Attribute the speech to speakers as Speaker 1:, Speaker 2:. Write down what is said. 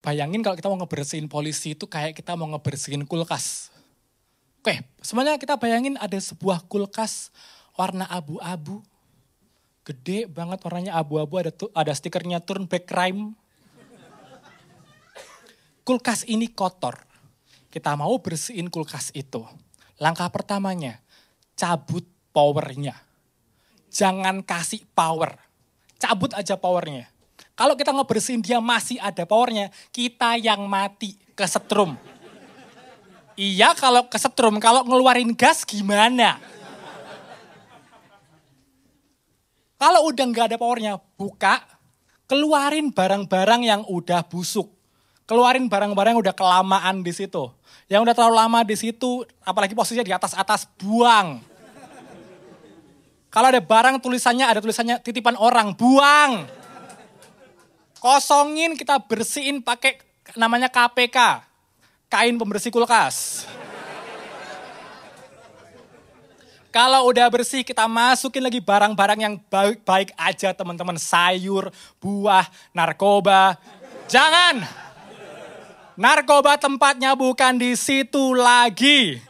Speaker 1: Bayangin kalau kita mau ngebersihin polisi itu kayak kita mau ngebersihin kulkas. Oke, semuanya kita bayangin ada sebuah kulkas warna abu-abu. Gede banget warnanya abu-abu, ada tu, ada stikernya turn back crime. Kulkas ini kotor. Kita mau bersihin kulkas itu. Langkah pertamanya, cabut powernya. Jangan kasih power. Cabut aja powernya kalau kita ngebersihin dia masih ada powernya, kita yang mati kesetrum. Iya kalau kesetrum, kalau ngeluarin gas gimana? Kalau udah nggak ada powernya, buka, keluarin barang-barang yang udah busuk. Keluarin barang-barang yang udah kelamaan di situ. Yang udah terlalu lama di situ, apalagi posisinya di atas-atas, buang. Kalau ada barang tulisannya, ada tulisannya titipan orang, buang. Kosongin kita bersihin pakai namanya KPK. Kain pembersih kulkas. Kalau udah bersih kita masukin lagi barang-barang yang baik-baik aja teman-teman. Sayur, buah, narkoba. Jangan. Narkoba tempatnya bukan di situ lagi.